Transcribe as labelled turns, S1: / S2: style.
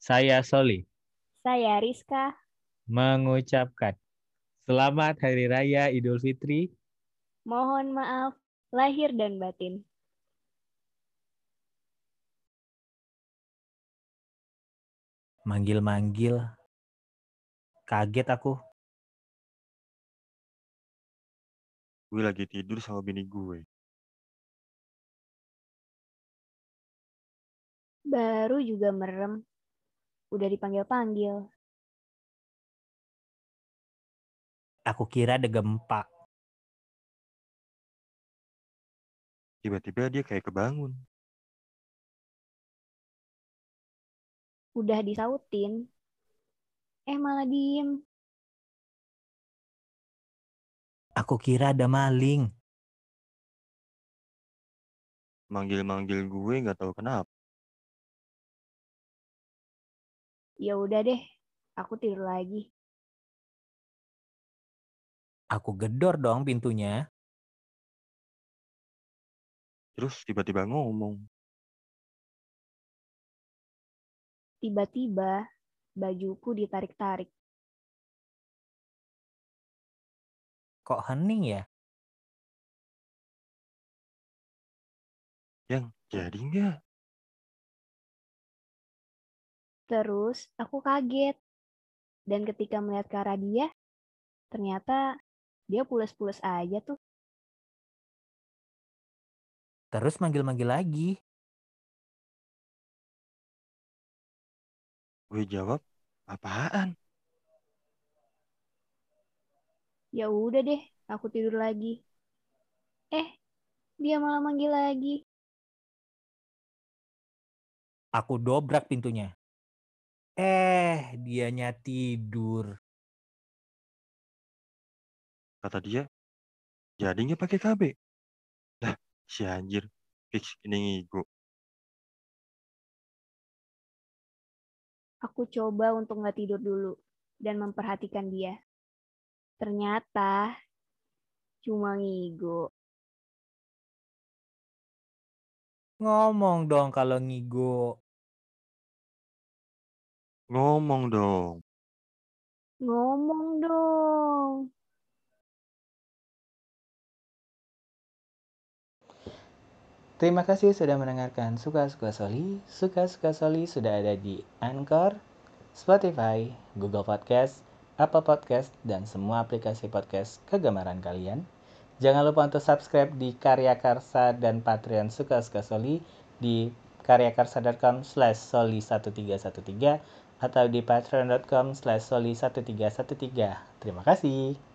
S1: Saya Soli
S2: Saya Rizka.
S1: mengucapkan Selamat Hari Raya Idul Fitri.
S2: Mohon maaf lahir dan batin.
S3: Manggil-manggil. Kaget aku.
S4: Gue lagi tidur sama bini gue.
S2: Baru juga merem. Udah dipanggil-panggil.
S3: Aku kira ada gempa.
S4: Tiba-tiba dia kayak kebangun.
S2: Udah disautin. Eh malah diem.
S3: Aku kira ada maling.
S4: Manggil-manggil gue nggak tahu kenapa.
S2: Ya udah deh, aku tidur lagi.
S3: Aku gedor dong pintunya.
S4: Terus tiba-tiba ngomong.
S2: Tiba-tiba bajuku ditarik-tarik.
S3: Kok hening ya?
S4: Yang jadi nggak?
S2: Terus aku kaget. Dan ketika melihat ke arah dia, ternyata dia pules-pules aja tuh.
S3: Terus manggil-manggil lagi.
S4: Gue jawab, apaan?
S2: Ya udah deh, aku tidur lagi. Eh, dia malah manggil lagi.
S3: Aku dobrak pintunya. Eh, dianya tidur.
S4: Kata dia, jadi nggak pakai KB? Lah, si anjir. Fix ini ngigo.
S2: Aku coba untuk nggak tidur dulu dan memperhatikan dia. Ternyata cuma ngigo.
S3: Ngomong dong kalau ngigo.
S4: Ngomong dong.
S2: Ngomong dong.
S5: Terima kasih sudah mendengarkan Suka-Suka Soli. Suka-Suka Soli sudah ada di Anchor, Spotify, Google Podcast, Apple Podcast, dan semua aplikasi podcast kegemaran kalian. Jangan lupa untuk subscribe di Karya Karsa dan Patreon Suka-Suka Soli di karyakarsa.com slash soli1313 atau di patreon.com slash soli1313. Terima kasih.